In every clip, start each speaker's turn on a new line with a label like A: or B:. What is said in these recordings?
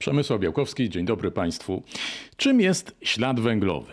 A: Przemysław Białkowski, dzień dobry Państwu. Czym jest ślad węglowy?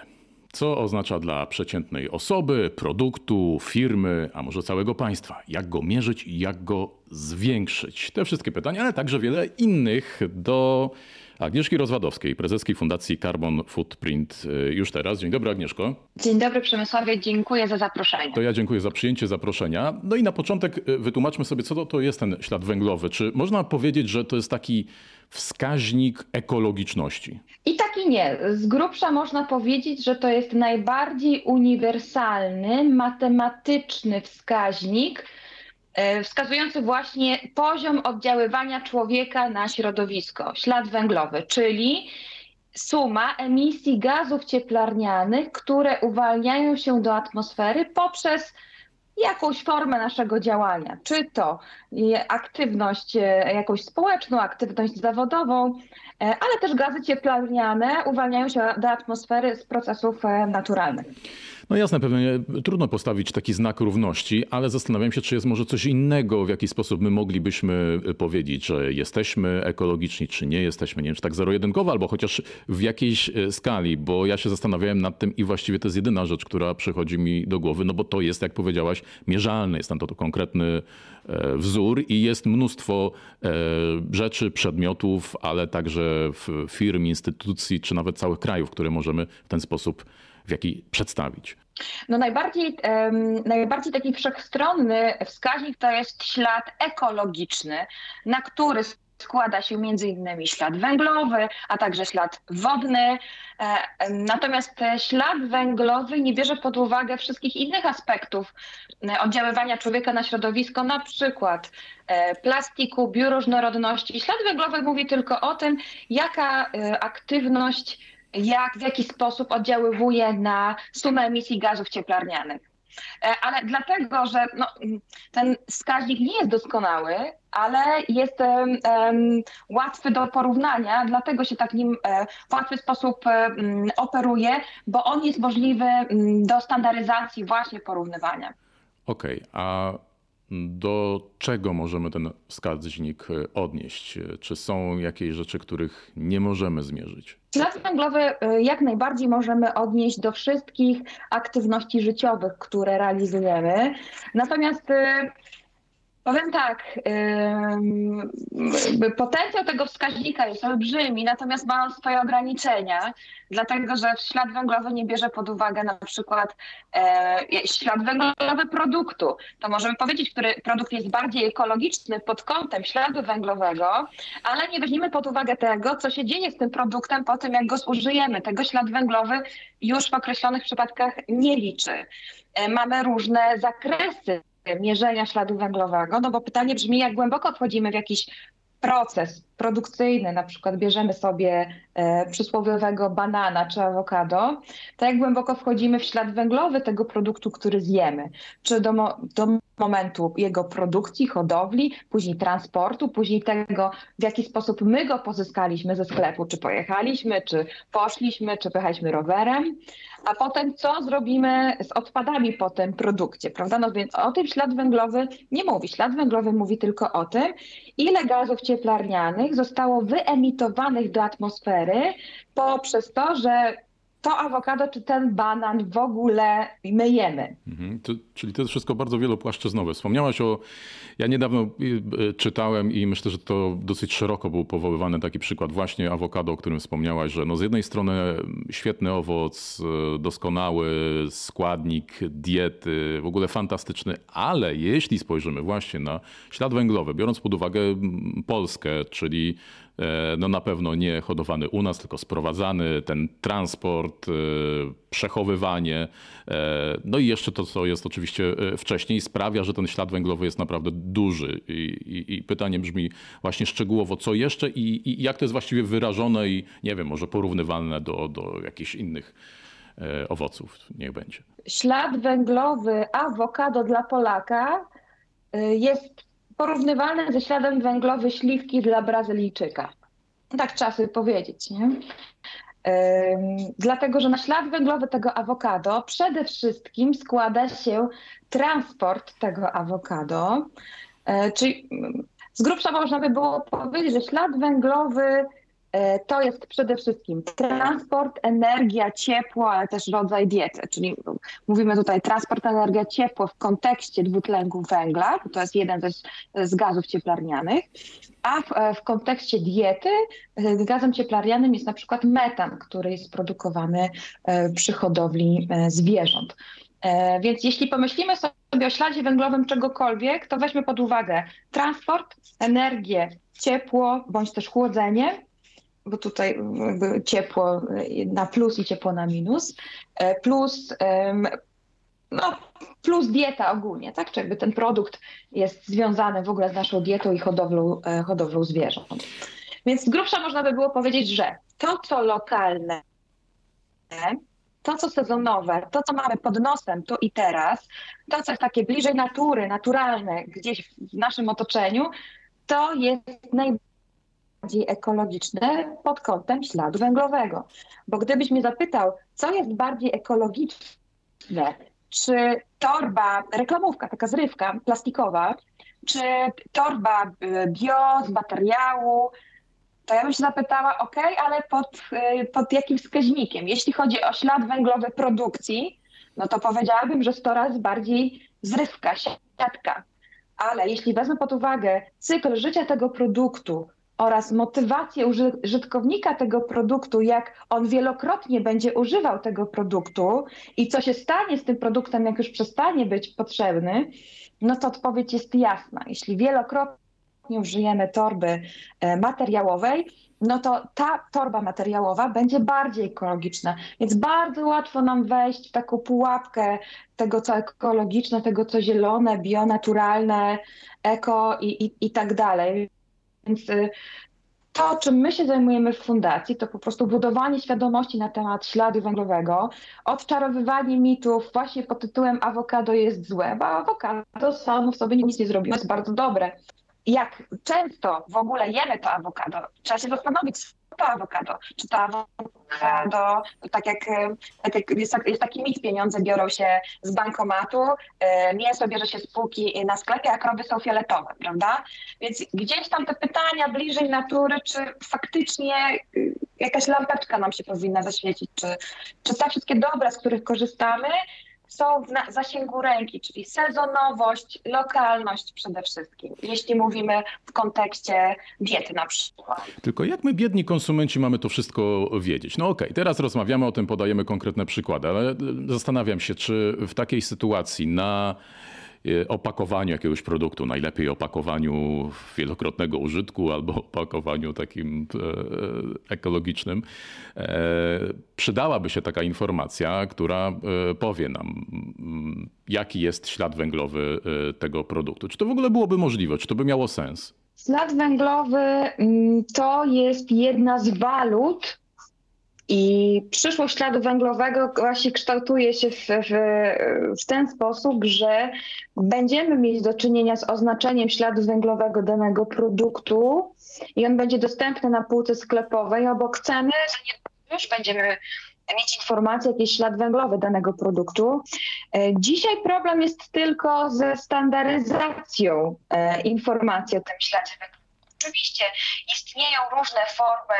A: Co oznacza dla przeciętnej osoby, produktu, firmy, a może całego państwa? Jak go mierzyć i jak go zwiększyć? Te wszystkie pytania, ale także wiele innych do Agnieszki Rozwadowskiej, prezeskiej Fundacji Carbon Footprint y, już teraz. Dzień dobry Agnieszko.
B: Dzień dobry Przemysławie, dziękuję za zaproszenie.
A: To ja dziękuję za przyjęcie zaproszenia. No i na początek y, wytłumaczmy sobie, co to, to jest ten ślad węglowy. Czy można powiedzieć, że to jest taki wskaźnik ekologiczności?
B: I tak i nie. Z grubsza można powiedzieć, że to jest najbardziej uniwersalny, matematyczny wskaźnik, wskazujący właśnie poziom oddziaływania człowieka na środowisko, ślad węglowy, czyli suma emisji gazów cieplarnianych, które uwalniają się do atmosfery poprzez jakąś formę naszego działania, czy to aktywność e, jakąś społeczną, aktywność zawodową, e, ale też gazy cieplarniane uwalniają się do atmosfery z procesów e, naturalnych.
A: No jasne, pewnie trudno postawić taki znak równości, ale zastanawiam się, czy jest może coś innego, w jaki sposób my moglibyśmy powiedzieć, że jesteśmy ekologiczni, czy nie jesteśmy, nie wiem, czy tak zero-jedynkowo, albo chociaż w jakiejś e, skali, bo ja się zastanawiałem nad tym i właściwie to jest jedyna rzecz, która przychodzi mi do głowy, no bo to jest, jak powiedziałaś, mierzalne, jest tam to, to konkretny e, wzór i jest mnóstwo e, rzeczy, przedmiotów, ale także firm, instytucji, czy nawet całych krajów, które możemy w ten sposób w jaki przedstawić?
B: No najbardziej, um, najbardziej taki wszechstronny wskaźnik to jest ślad ekologiczny, na który składa się innymi ślad węglowy, a także ślad wodny. E, natomiast ślad węglowy nie bierze pod uwagę wszystkich innych aspektów e, oddziaływania człowieka na środowisko, na przykład e, plastiku, bioróżnorodności. Ślad węglowy mówi tylko o tym, jaka aktywność jak, w jaki sposób oddziaływuje na sumę emisji gazów cieplarnianych. E, ale dlatego, że no, ten wskaźnik nie jest doskonały, ale jest um, um, łatwy do porównania, dlatego się tak nim um, w łatwy sposób operuje, bo on jest możliwy do standaryzacji właśnie porównywania.
A: Okej, okay, a do czego możemy ten wskaźnik e, odnieść? Czy są jakieś rzeczy, których nie możemy zmierzyć?
B: Ślad węglowy e, jak najbardziej możemy odnieść do wszystkich aktywności życiowych, które realizujemy. Natomiast e, Powiem tak, yy, potencjał tego wskaźnika jest olbrzymi, natomiast ma on swoje ograniczenia, dlatego że ślad węglowy nie bierze pod uwagę na przykład e, ślad węglowy produktu. To możemy powiedzieć, który produkt jest bardziej ekologiczny pod kątem śladu węglowego, ale nie weźmiemy pod uwagę tego, co się dzieje z tym produktem po tym, jak go zużyjemy. Tego ślad węglowy już w określonych przypadkach nie liczy. E, mamy różne zakresy mierzenia śladu węglowego, no bo pytanie brzmi, jak głęboko wchodzimy w jakiś proces produkcyjny, na przykład bierzemy sobie e, przysłowiowego banana czy awokado, to jak głęboko wchodzimy w ślad węglowy tego produktu, który zjemy, czy do, do momentu jego produkcji, hodowli, później transportu, później tego, w jaki sposób my go pozyskaliśmy ze sklepu, czy pojechaliśmy, czy poszliśmy, czy pojechaliśmy rowerem, a potem co zrobimy z odpadami po tym produkcie, prawda? No więc o tym ślad węglowy nie mówi. Ślad węglowy mówi tylko o tym, ile gazów cieplarnianych zostało wyemitowanych do atmosfery poprzez to, że to awokado czy ten banan w ogóle my jemy. Mhm,
A: to, czyli to jest wszystko bardzo wielopłaszczyznowe. Wspomniałaś o, ja niedawno y, y, czytałem i myślę, że to dosyć szeroko był powoływany taki przykład właśnie awokado, o którym wspomniałaś, że no z jednej strony świetny owoc, y, doskonały składnik diety, w ogóle fantastyczny, ale jeśli spojrzymy właśnie na ślad węglowy, biorąc pod uwagę Polskę, czyli no na pewno nie hodowany u nas, tylko sprowadzany, ten transport, e, przechowywanie, e, no i jeszcze to, co jest oczywiście wcześniej, sprawia, że ten ślad węglowy jest naprawdę duży. I, i, i pytanie brzmi właśnie szczegółowo, co jeszcze i, i, jak to jest właściwie wyrażone i nie wiem, może porównywalne do, do jakichś innych owoców, niech będzie.
B: Ślad węglowy awokado dla Polaka jest porównywalne ze śladem węglowy śliwki dla Brazylijczyka. Tak sobie powiedzieć, nie? Dlatego, że na ślad węglowy tego awokado przede wszystkim składa się transport tego awokado. E, czyli z grubsza można by było powiedzieć, że ślad węglowy to jest przede wszystkim transport, energia, ciepło, ale też rodzaj diety. Czyli mówimy tutaj transport, energia, ciepło w kontekście dwutlenku węgla, to jest jeden z, z gazów cieplarnianych, a w, e, w kontekście diety e, gazem cieplarnianym jest na przykład metan, który jest produkowany przy hodowli zwierząt. Więc jeśli pomyślimy sobie o śladzie węglowym czegokolwiek, to weźmy pod uwagę transport, energię, ciepło bądź też chłodzenie, bo tutaj jakby ciepło na plus i ciepło na minus, e, plus, no, plus dieta ogólnie, tak? Czy jakby ten produkt jest związany w ogóle z naszą dietą i hodowlą, e, hodowlą zwierząt. Więc z grubsza można by było powiedzieć, że to, co lokalne, to, co sezonowe, to, co mamy pod nosem tu i teraz, to, co jest takie bliżej natury, naturalne, gdzieś w naszym otoczeniu, to jest najbardziej ekologiczne pod kątem śladu węglowego. Bo gdybyś mnie zapytał, co jest bardziej ekologiczne, czy torba, reklamówka, taka zrywka plastikowa, czy torba y, bio z materiału, to ja bym się zapytała, ok, ale pod, y, pod jakim wskaźnikiem? Jeśli chodzi o ślad węglowy produkcji, no to powiedziałabym, że 100 razy bardziej zrywka, siatka. Ale jeśli wezmę pod uwagę cykl życia tego produktu oraz motywację użytkownika tego produktu, jak on wielokrotnie będzie używał tego produktu i co się stanie z tym produktem, jak już przestanie być potrzebny, no to odpowiedź jest jasna. Jeśli wielokrotnie użyjemy torby e, materiałowej, no to ta torba materiałowa będzie bardziej ekologiczna. Więc bardzo łatwo nam wejść w taką pułapkę tego, co ekologiczne, tego, co zielone, bionaturalne, eko i, i, i tak dalej. Więc y, to, czym my się zajmujemy w fundacji, to po prostu budowanie świadomości na temat śladu węglowego, odczarowywanie mitów właśnie pod tytułem awokado jest złe, bo awokado samo w sobie nic nie zrobiło, jest bardzo dobre. Jak często w ogóle jemy to awokado, trzeba się zastanowić, to awokado. Czy to awokado, tak jak, tak jak jest, jest, taki mit, pieniądze biorą się z bankomatu, e, mięso bierze się z półki na sklepie, a krowy są fioletowe, prawda? Więc gdzieś tam te pytania bliżej natury, czy faktycznie y, jakaś lampeczka nam się powinna zaświecić, czy, czy te wszystkie dobra, z których korzystamy, są w zasięgu ręki, czyli sezonowość, lokalność przede wszystkim, jeśli mówimy w kontekście diety na przykład.
A: Tylko jak my biedni konsumenci mamy to wszystko wiedzieć? No okej, okay, teraz rozmawiamy o tym, podajemy konkretne przykłady, ale zastanawiam się, czy w takiej sytuacji na E, opakowaniu jakiegoś produktu, najlepiej opakowaniu wielokrotnego użytku albo opakowaniu takim e, ekologicznym, e, przydałaby się taka informacja, która powie nam, mm, jaki jest ślad węglowy tego produktu. Czy to w ogóle byłoby możliwe? Czy to by miało sens?
B: Ślad węglowy mm, to jest jedna z walut, i przyszłość śladu węglowego właśnie kształtuje się w, w, w, ten sposób, że będziemy mieć do czynienia z oznaczeniem śladu węglowego danego produktu i on będzie dostępny na półce sklepowej. Obok ceny już będziemy mieć informację, jaki jest ślad węglowy danego produktu. E, dzisiaj problem jest tylko ze standaryzacją e, informacji o tym śladzie węglowym. Oczywiście istnieją różne formy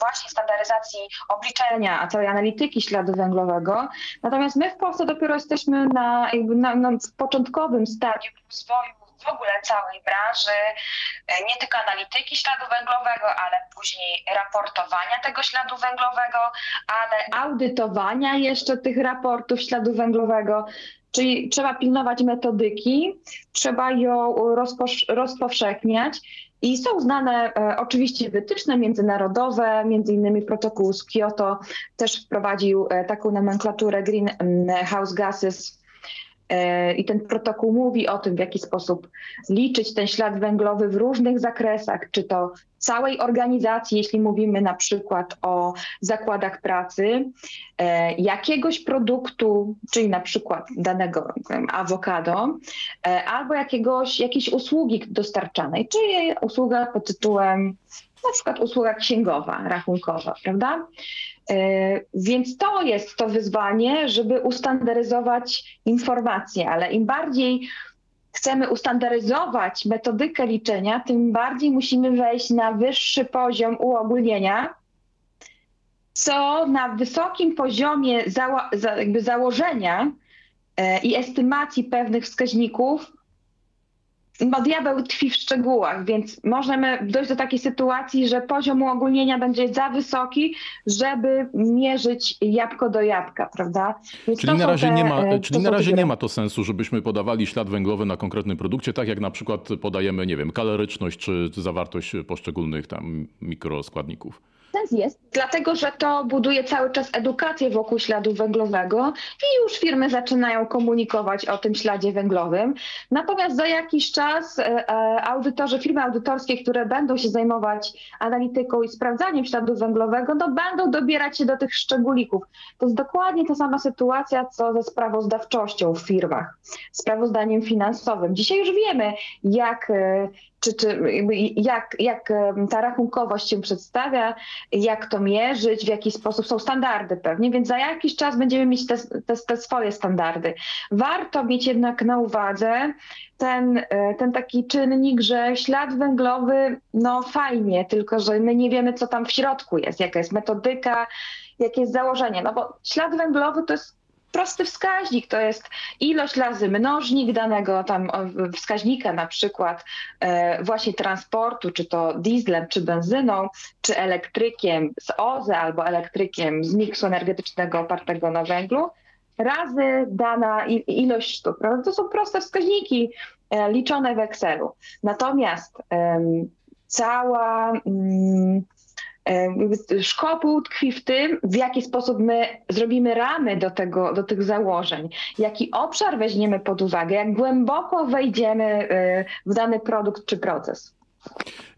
B: właśnie standaryzacji obliczenia, całej analityki śladu węglowego. Natomiast my w Polsce dopiero jesteśmy na, na, na początkowym stadium rozwoju w ogóle całej branży, e, nie tylko analityki śladu węglowego, ale później raportowania tego śladu węglowego, ale audytowania jeszcze tych raportów śladu węglowego. Czyli trzeba pilnować metodyki, trzeba ją rozpowszechniać i są znane e, oczywiście wytyczne międzynarodowe, między innymi protokół z Kyoto też wprowadził e, taką nomenklaturę greenhouse gases I ten protokół mówi o tym, w jaki sposób liczyć ten ślad węglowy w różnych zakresach, czy to całej organizacji, jeśli mówimy na przykład o zakładach pracy, e, jakiegoś produktu, czyli na przykład danego awokado, e, albo jakiegoś, jakiejś usługi dostarczanej, czyli usługa pod tytułem na przykład usługa księgowa, rachunkowa, prawda? E, więc to jest to wyzwanie, żeby ustandaryzować informacje, ale im bardziej chcemy ustandaryzować metodykę liczenia, tym bardziej musimy wejść na wyższy poziom uogólnienia, co na wysokim poziomie zało założenia e, i estymacji pewnych wskaźników no diabeł tkwi w szczegółach, więc możemy dojść do takiej sytuacji, że poziom uogólnienia będzie za wysoki, żeby mierzyć jabłko do jabłka, prawda?
A: Więc czyli na razie, te, nie, ma, e, czyli na razie nie ma to sensu, żebyśmy podawali ślad węglowy na konkretnym produkcie, tak jak na przykład podajemy, nie wiem, kaloryczność czy zawartość poszczególnych tam mikroskładników
B: sens jest, dlatego że to buduje cały czas edukację wokół śladu węglowego i już firmy zaczynają komunikować o tym śladzie węglowym. Natomiast za jakiś czas e, e, audytorzy, firmy audytorskie, które będą się zajmować analityką i sprawdzaniem śladu węglowego, no będą dobierać się do tych szczególików. To jest dokładnie ta sama sytuacja, co ze sprawozdawczością w firmach, sprawozdaniem finansowym. Dzisiaj już wiemy, jak e, czy, czy jak, jak ta rachunkowość się przedstawia, jak to mierzyć, w jaki sposób są standardy pewnie, więc za jakiś czas będziemy mieć te, te, te swoje standardy. Warto mieć jednak na uwadze ten, e, ten taki czynnik, że ślad węglowy, no fajnie, tylko że my nie wiemy, co tam w środku jest, jaka jest metodyka, jakie jest założenie, no bo ślad węglowy to jest prosty wskaźnik, to jest ilość razy mnożnik danego tam wskaźnika, na przykład e, właśnie transportu, czy to dieslem, czy benzyną, czy elektrykiem z OZE albo elektrykiem z miksu energetycznego opartego na węglu, razy dana ilość sztuk. To są proste wskaźniki e, liczone w Excelu. Natomiast cała mm, Szkopuł tkwi w tym, w jaki sposób my zrobimy ramy do, tego, do tych założeń, jaki obszar weźmiemy pod uwagę, jak głęboko wejdziemy e, w dany produkt czy proces.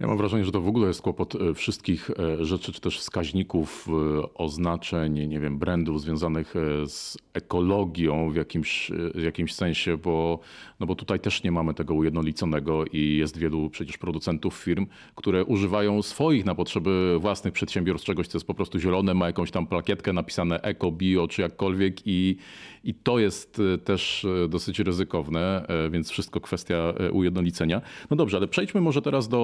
A: Ja mam wrażenie, że to w ogóle jest kłopot e, wszystkich e, rzeczy, czy też wskaźników, e, oznaczeń, nie wiem, brandów związanych z ekologią w jakimś, w jakimś sensie, bo, no bo tutaj też nie mamy tego ujednoliconego i jest wielu przecież producentów firm, które używają swoich na potrzeby własnych przedsiębiorstw czegoś, co jest po prostu zielone, ma jakąś tam plakietkę napisane eko, bio czy jakkolwiek i, i to jest też dosyć ryzykowne, więc wszystko kwestia ujednolicenia. No dobrze, ale przejdźmy może teraz do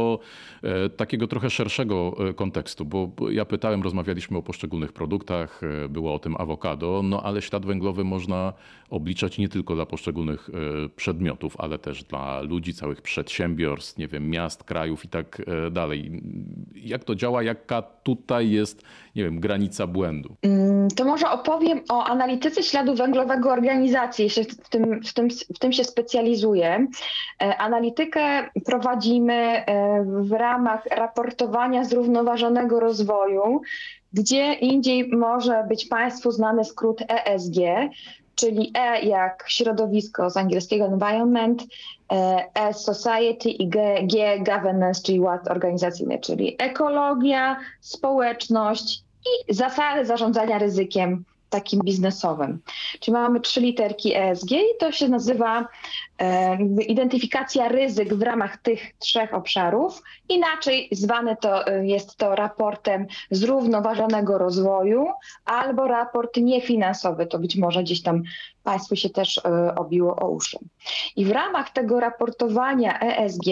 A: e, takiego trochę szerszego e, kontekstu, bo ja pytałem, rozmawialiśmy o poszczególnych produktach, e, było o tym awokado, no ale ślad węglowy można obliczać nie tylko dla poszczególnych przedmiotów, ale też dla ludzi, całych przedsiębiorstw, nie wiem, miast, krajów i tak dalej. Jak to działa, jaka tutaj jest, nie wiem, granica błędu?
B: Mm, to może opowiem o analityce śladu węglowego organizacji, jeśli w tym, w tym, w tym się specjalizuję. Analitykę prowadzimy w ramach raportowania zrównoważonego rozwoju, gdzie indziej może być Państwu znany skrót ESG, czyli E jak środowisko z angielskiego environment, e, S society i G, G governance, czyli ład organizacyjny, czyli ekologia, społeczność i zasady zarządzania ryzykiem takim biznesowym. Czyli mamy trzy literki ESG i to się nazywa e, identyfikacja ryzyk w ramach tych trzech obszarów. Inaczej zwane to e, jest to raportem zrównoważonego rozwoju albo raport niefinansowy. To być może gdzieś tam Państwu się też e, obiło o uszy. I w ramach tego raportowania ESG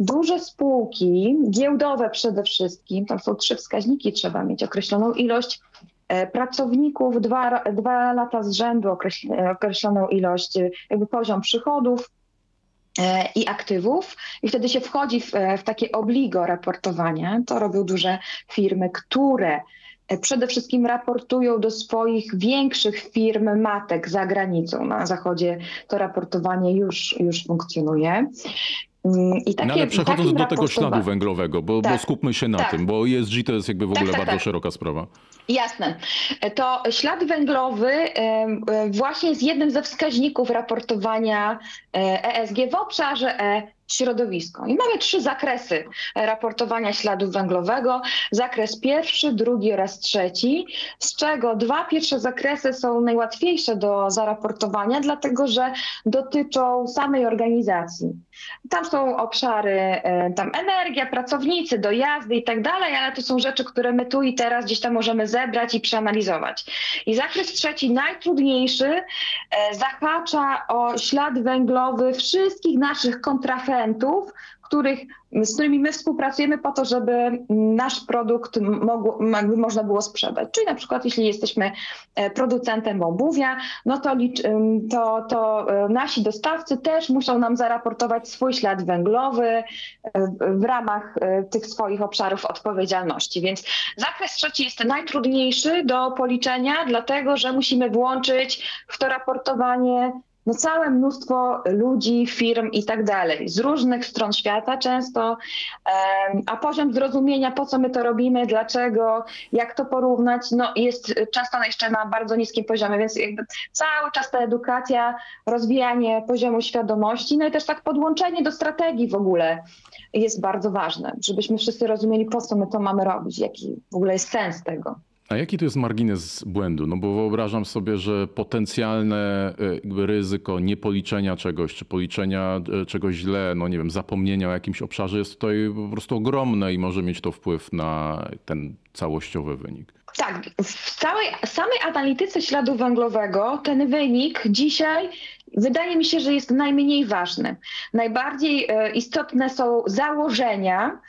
B: duże spółki, giełdowe przede wszystkim, tam są trzy wskaźniki, trzeba mieć określoną ilość pracowników dwa, dwa lata z rzędu określoną ilość, e, jakby poziom przychodów e, i aktywów i wtedy się wchodzi w, w takie obligo raportowanie. To robią duże firmy, które przede wszystkim raportują do swoich większych firm matek za granicą. Na zachodzie to raportowanie już, już funkcjonuje.
A: Mm, I takie, no ale przechodząc do tego śladu węglowego, bo, tak, bo skupmy się na tak. tym, bo ESG to jest jakby w tak, ogóle tak, bardzo tak. szeroka sprawa.
B: Jasne. To ślad węglowy właśnie jest jednym ze wskaźników raportowania ESG w obszarze E środowisko. I mamy trzy zakresy raportowania śladu węglowego. Zakres pierwszy, drugi oraz trzeci, z czego dwa pierwsze zakresy są najłatwiejsze do zaraportowania, dlatego że dotyczą samej organizacji. Tam są obszary, e, tam energia, pracownicy, dojazdy i tak dalej, ale to są rzeczy, które my tu i teraz gdzieś tam możemy zebrać i przeanalizować. I zakres trzeci, najtrudniejszy, e, zahacza o ślad węglowy wszystkich naszych kontrahentów, których, z którymi my współpracujemy po to, żeby nasz produkt mogło, można było sprzedać. Czyli na przykład jeśli jesteśmy e, producentem obuwia, no to, to, to e, nasi dostawcy też muszą nam zaraportować swój ślad węglowy e, w ramach tych swoich obszarów odpowiedzialności. Więc zakres trzeci jest najtrudniejszy do policzenia, dlatego że musimy włączyć w to raportowanie no całe mnóstwo ludzi, firm i tak dalej, z różnych stron świata często, a poziom zrozumienia, po co my to robimy, dlaczego, jak to porównać, no jest często jeszcze na bardzo niskim poziomie, więc jakby cały czas ta edukacja, rozwijanie poziomu świadomości, no i też tak podłączenie do strategii w ogóle jest bardzo ważne, żebyśmy wszyscy rozumieli, po co my to mamy robić, jaki w ogóle jest sens tego.
A: A jaki to jest margines błędu? No bo wyobrażam sobie, że potencjalne e, ryzyko niepoliczenia czegoś, czy policzenia e, czegoś źle, no nie wiem, zapomnienia o jakimś obszarze jest tutaj po prostu ogromne i może mieć to wpływ na ten całościowy wynik.
B: Tak, w całej samej analityce śladu węglowego ten wynik dzisiaj wydaje mi się, że jest najmniej ważny. Najbardziej e, istotne są założenia,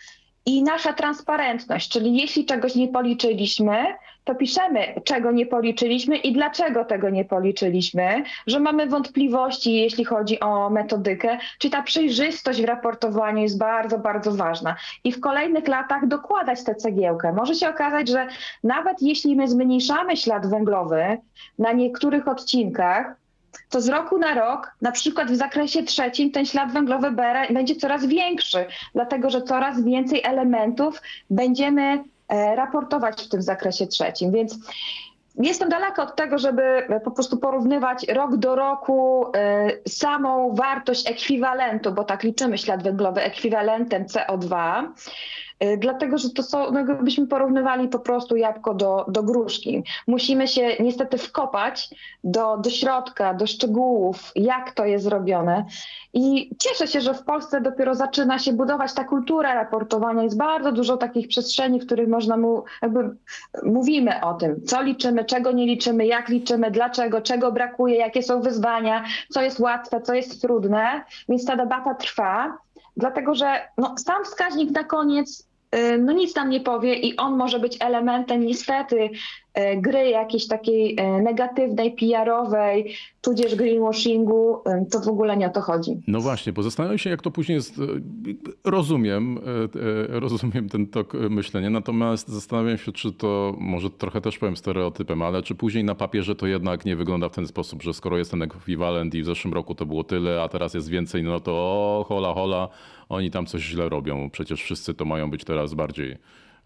B: i nasza transparentność, czyli jeśli czegoś nie policzyliśmy, to piszemy, czego nie policzyliśmy i dlaczego tego nie policzyliśmy, że mamy wątpliwości, jeśli chodzi o metodykę, czyli ta przejrzystość w raportowaniu jest bardzo, bardzo ważna. I w kolejnych latach dokładać tę cegiełkę. Może się okazać, że nawet jeśli my zmniejszamy ślad węglowy na niektórych odcinkach, to z roku na rok, na przykład w zakresie trzecim, ten ślad węglowy będzie coraz większy, dlatego że coraz więcej elementów będziemy raportować w tym zakresie trzecim. Więc Jestem daleka od tego, żeby po prostu porównywać rok do roku e, samą wartość ekwiwalentu, bo tak liczymy ślad węglowy ekwiwalentem CO2. Y, dlatego że to są, no jakbyśmy porównywali po prostu jabłko do, do gruszki. Musimy się niestety wkopać do, do środka, do szczegółów, jak to jest zrobione. I cieszę się, że w Polsce dopiero zaczyna się budować ta kultura raportowania. Jest bardzo dużo takich przestrzeni, w których można mu, jakby mówimy o tym, co liczymy, czego nie liczymy, jak liczymy, dlaczego, czego brakuje, jakie są wyzwania, co jest łatwe, co jest trudne. Więc ta debata trwa dlatego że no, sam wskaźnik na koniec no nic nam nie powie i on może być elementem niestety E, gry jakiejś takiej e, negatywnej, PR-owej, tudzież greenwashingu, to w ogóle nie o to chodzi.
A: No właśnie, bo zastanawiam się, jak to później jest. Rozumiem, rozumiem ten tok myślenia, natomiast zastanawiam się, czy to, może trochę też powiem stereotypem, ale czy później na papierze to jednak nie wygląda w ten sposób, że skoro jest ten ekwiwalent i w zeszłym roku to było tyle, a teraz jest więcej, no to o, hola, hola, oni tam coś źle robią. Przecież wszyscy to mają być teraz bardziej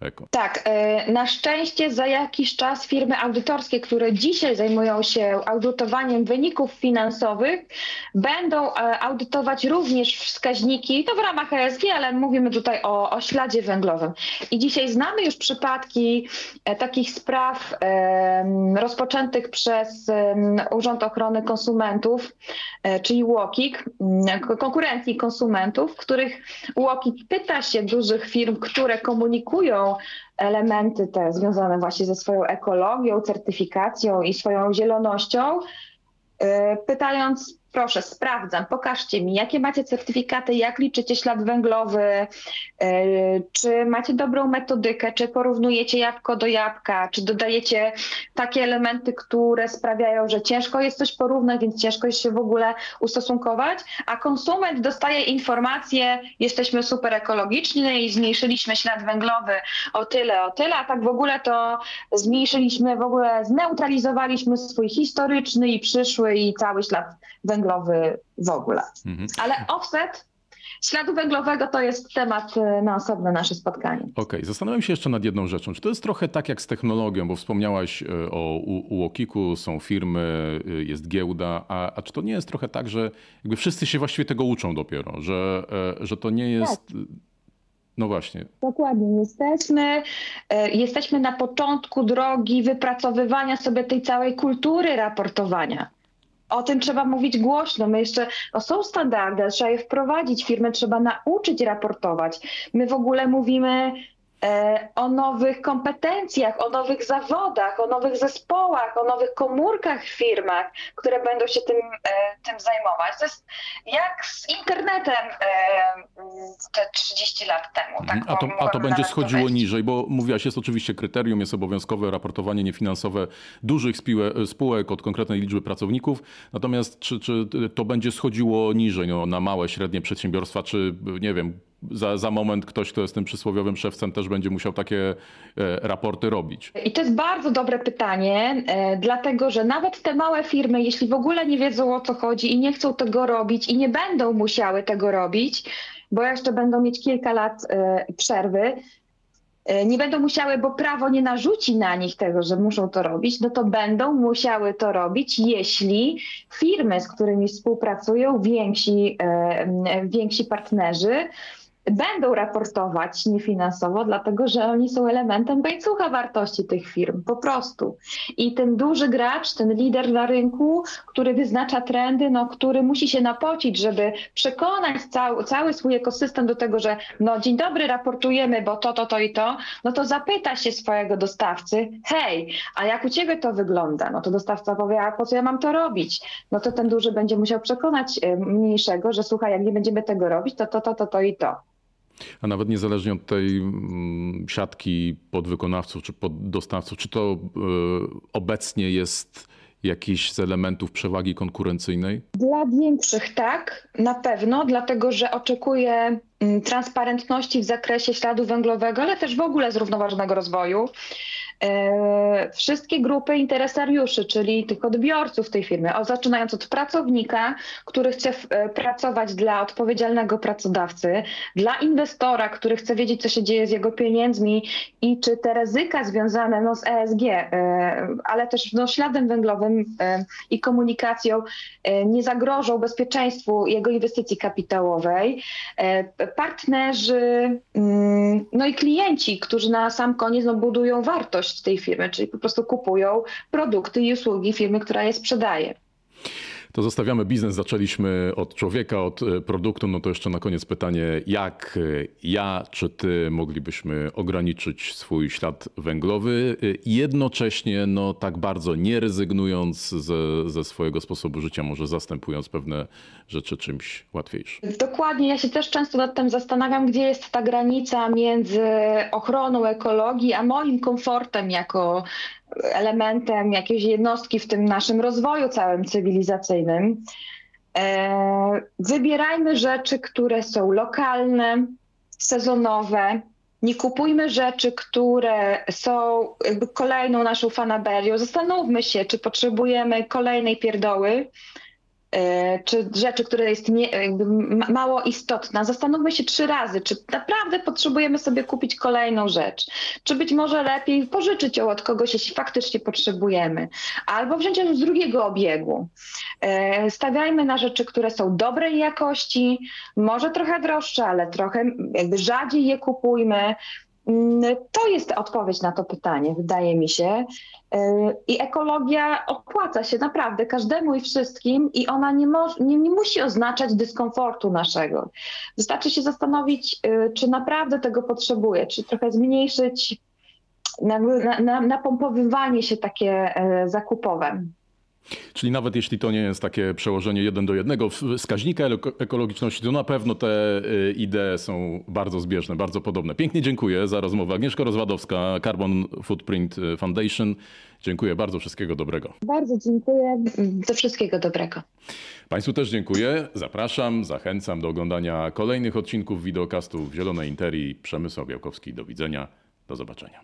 A: Eko.
B: Tak, e, na szczęście za jakiś czas firmy audytorskie, które dzisiaj zajmują się audytowaniem wyników finansowych, będą e, audytować również wskaźniki, to w ramach ESG, ale mówimy tutaj o, o śladzie węglowym. I dzisiaj znamy już przypadki e, takich spraw rozpoczętych przez Urząd Ochrony Konsumentów, czyli UOKiK, konkurencji konsumentów, w których UOKiK pyta się dużych firm, które komunikują elementy te związane właśnie ze swoją ekologią, certyfikacją i swoją zielonością, y, pytając proszę, sprawdzam, pokażcie mi, jakie macie certyfikaty, jak liczycie ślad węglowy, e, czy macie dobrą metodykę, czy porównujecie jabłko do jabłka, czy dodajecie takie elementy, które sprawiają, że ciężko jest coś porównać, więc ciężko jest się w ogóle ustosunkować, a konsument dostaje informację, jesteśmy super ekologiczni i zmniejszyliśmy ślad węglowy o tyle, o tyle, a tak w ogóle to zmniejszyliśmy, w ogóle zneutralizowaliśmy swój historyczny i przyszły i cały ślad węglowy węglowy w ogóle. Mhm. Ale offset śladu węglowego to jest temat e, na osobne nasze spotkanie. Okej,
A: okay. zastanawiam się jeszcze nad jedną rzeczą. Czy to jest trochę tak jak z technologią, bo wspomniałaś e, o UOKiK-u, są firmy, e, jest giełda, a, a, czy to nie jest trochę tak, że jakby wszyscy się właściwie tego uczą dopiero, że, że to nie jest... Tak. No właśnie.
B: Dokładnie. Jesteśmy, jesteśmy na początku drogi wypracowywania sobie tej całej kultury raportowania o tym trzeba mówić głośno. My jeszcze, no są standardy, trzeba je wprowadzić, firmy trzeba nauczyć raportować. My w ogóle mówimy o nowych kompetencjach, o nowych zawodach, o nowych zespołach, o nowych komórkach w firmach, które będą się tym, e, tym zajmować. To jest jak z internetem e, te 30 lat temu. Tak
A: a to, a to będzie schodziło powiedzieć. niżej, bo mówiłaś, jest oczywiście kryterium, jest obowiązkowe raportowanie niefinansowe dużych spółek od konkretnej liczby pracowników. Natomiast czy, czy to będzie schodziło niżej no, na małe, średnie przedsiębiorstwa, czy nie wiem, za, za moment ktoś, kto jest tym przysłowiowym szewcem, też będzie musiał takie e, raporty robić?
B: I to jest bardzo dobre pytanie, e, dlatego że nawet te małe firmy, jeśli w ogóle nie wiedzą o co chodzi i nie chcą tego robić i nie będą musiały tego robić, bo jeszcze będą mieć kilka lat e, przerwy, nie będą musiały, bo prawo nie narzuci na nich tego, że muszą to robić, no to będą musiały to robić, jeśli firmy, z którymi współpracują, więksi, więksi partnerzy, będą raportować niefinansowo, dlatego że oni są elementem łańcucha wartości tych firm, po prostu. I ten duży gracz, ten lider na rynku, który wyznacza trendy, no, który musi się napocić, żeby przekonać cały, cały swój ekosystem do tego, że no dzień dobry, raportujemy, bo to, to, to i to, no to zapyta się swojego dostawcy, hej, a jak u ciebie to wygląda? No to dostawca powie, a po co ja mam to robić? No to ten duży będzie musiał przekonać e, mniejszego, że słuchaj, jak nie będziemy tego robić, to to, to, to, to i to.
A: A nawet niezależnie od tej mm, siatki podwykonawców czy poddostawców, czy to e, obecnie jest jakiś z elementów przewagi konkurencyjnej?
B: Dla większych tak, na pewno, dlatego że oczekuję mm, transparentności w zakresie śladu węglowego, ale też w ogóle zrównoważonego rozwoju. E, wszystkie grupy interesariuszy, czyli tych odbiorców tej firmy, o, zaczynając od pracownika, który chce e, pracować dla odpowiedzialnego pracodawcy, dla inwestora, który chce wiedzieć, co się dzieje z jego pieniędzmi i czy te ryzyka związane no, z ESG, e, ale też no, śladem węglowym i komunikacją nie zagrożą bezpieczeństwu jego inwestycji kapitałowej. Partnerzy, mm, no i klienci, którzy na sam koniec no, budują wartość wartość tej firmy, czyli po prostu kupują produkty i usługi firmy, która je sprzedaje.
A: To zostawiamy biznes, zaczęliśmy od człowieka, od e, produktu. No to jeszcze na koniec pytanie, jak e, ja czy ty moglibyśmy ograniczyć swój ślad węglowy, e, jednocześnie no tak bardzo nie rezygnując ze, ze swojego sposobu życia, może zastępując pewne rzeczy czymś łatwiejszym.
B: Dokładnie, ja się też często nad tym zastanawiam, gdzie jest ta granica między ochroną ekologii, a moim komfortem jako elementem jakiejś jednostki w tym naszym rozwoju całym cywilizacyjnym. E, wybierajmy rzeczy, które są lokalne, sezonowe. Nie kupujmy rzeczy, które są jakby kolejną naszą fanaberią. Zastanówmy się, czy potrzebujemy kolejnej pierdoły, czy rzeczy, które jest nie, mało istotna, zastanówmy się trzy razy, czy naprawdę potrzebujemy sobie kupić kolejną rzecz, czy być może lepiej pożyczyć ją od kogoś, jeśli faktycznie potrzebujemy, albo wziąć ją z drugiego obiegu. E, stawiajmy na rzeczy, które są dobrej jakości, może trochę droższe, ale trochę jakby rzadziej je kupujmy, Mm, to jest odpowiedź na to pytanie, wydaje mi się. I ekologia opłaca się naprawdę każdemu i wszystkim, i ona nie, nie, nie musi oznaczać dyskomfortu naszego. Wystarczy się zastanowić, y, czy naprawdę tego potrzebuję, czy trochę zmniejszyć napompowywanie na, na się takie e, zakupowe.
A: Czyli nawet jeśli to nie jest takie przełożenie jeden do jednego wskaźnika ekologiczności, to na pewno te y, idee są bardzo zbieżne, bardzo podobne. Pięknie dziękuję za rozmowę. Agnieszka Rozwadowska, Carbon Footprint Foundation. Dziękuję bardzo, wszystkiego dobrego.
B: Bardzo dziękuję, do wszystkiego dobrego.
A: Państwu też dziękuję. Zapraszam, zachęcam do oglądania kolejnych odcinków wideokastów Zielonej Interii. Przemysł Białkowski. Do widzenia, do zobaczenia.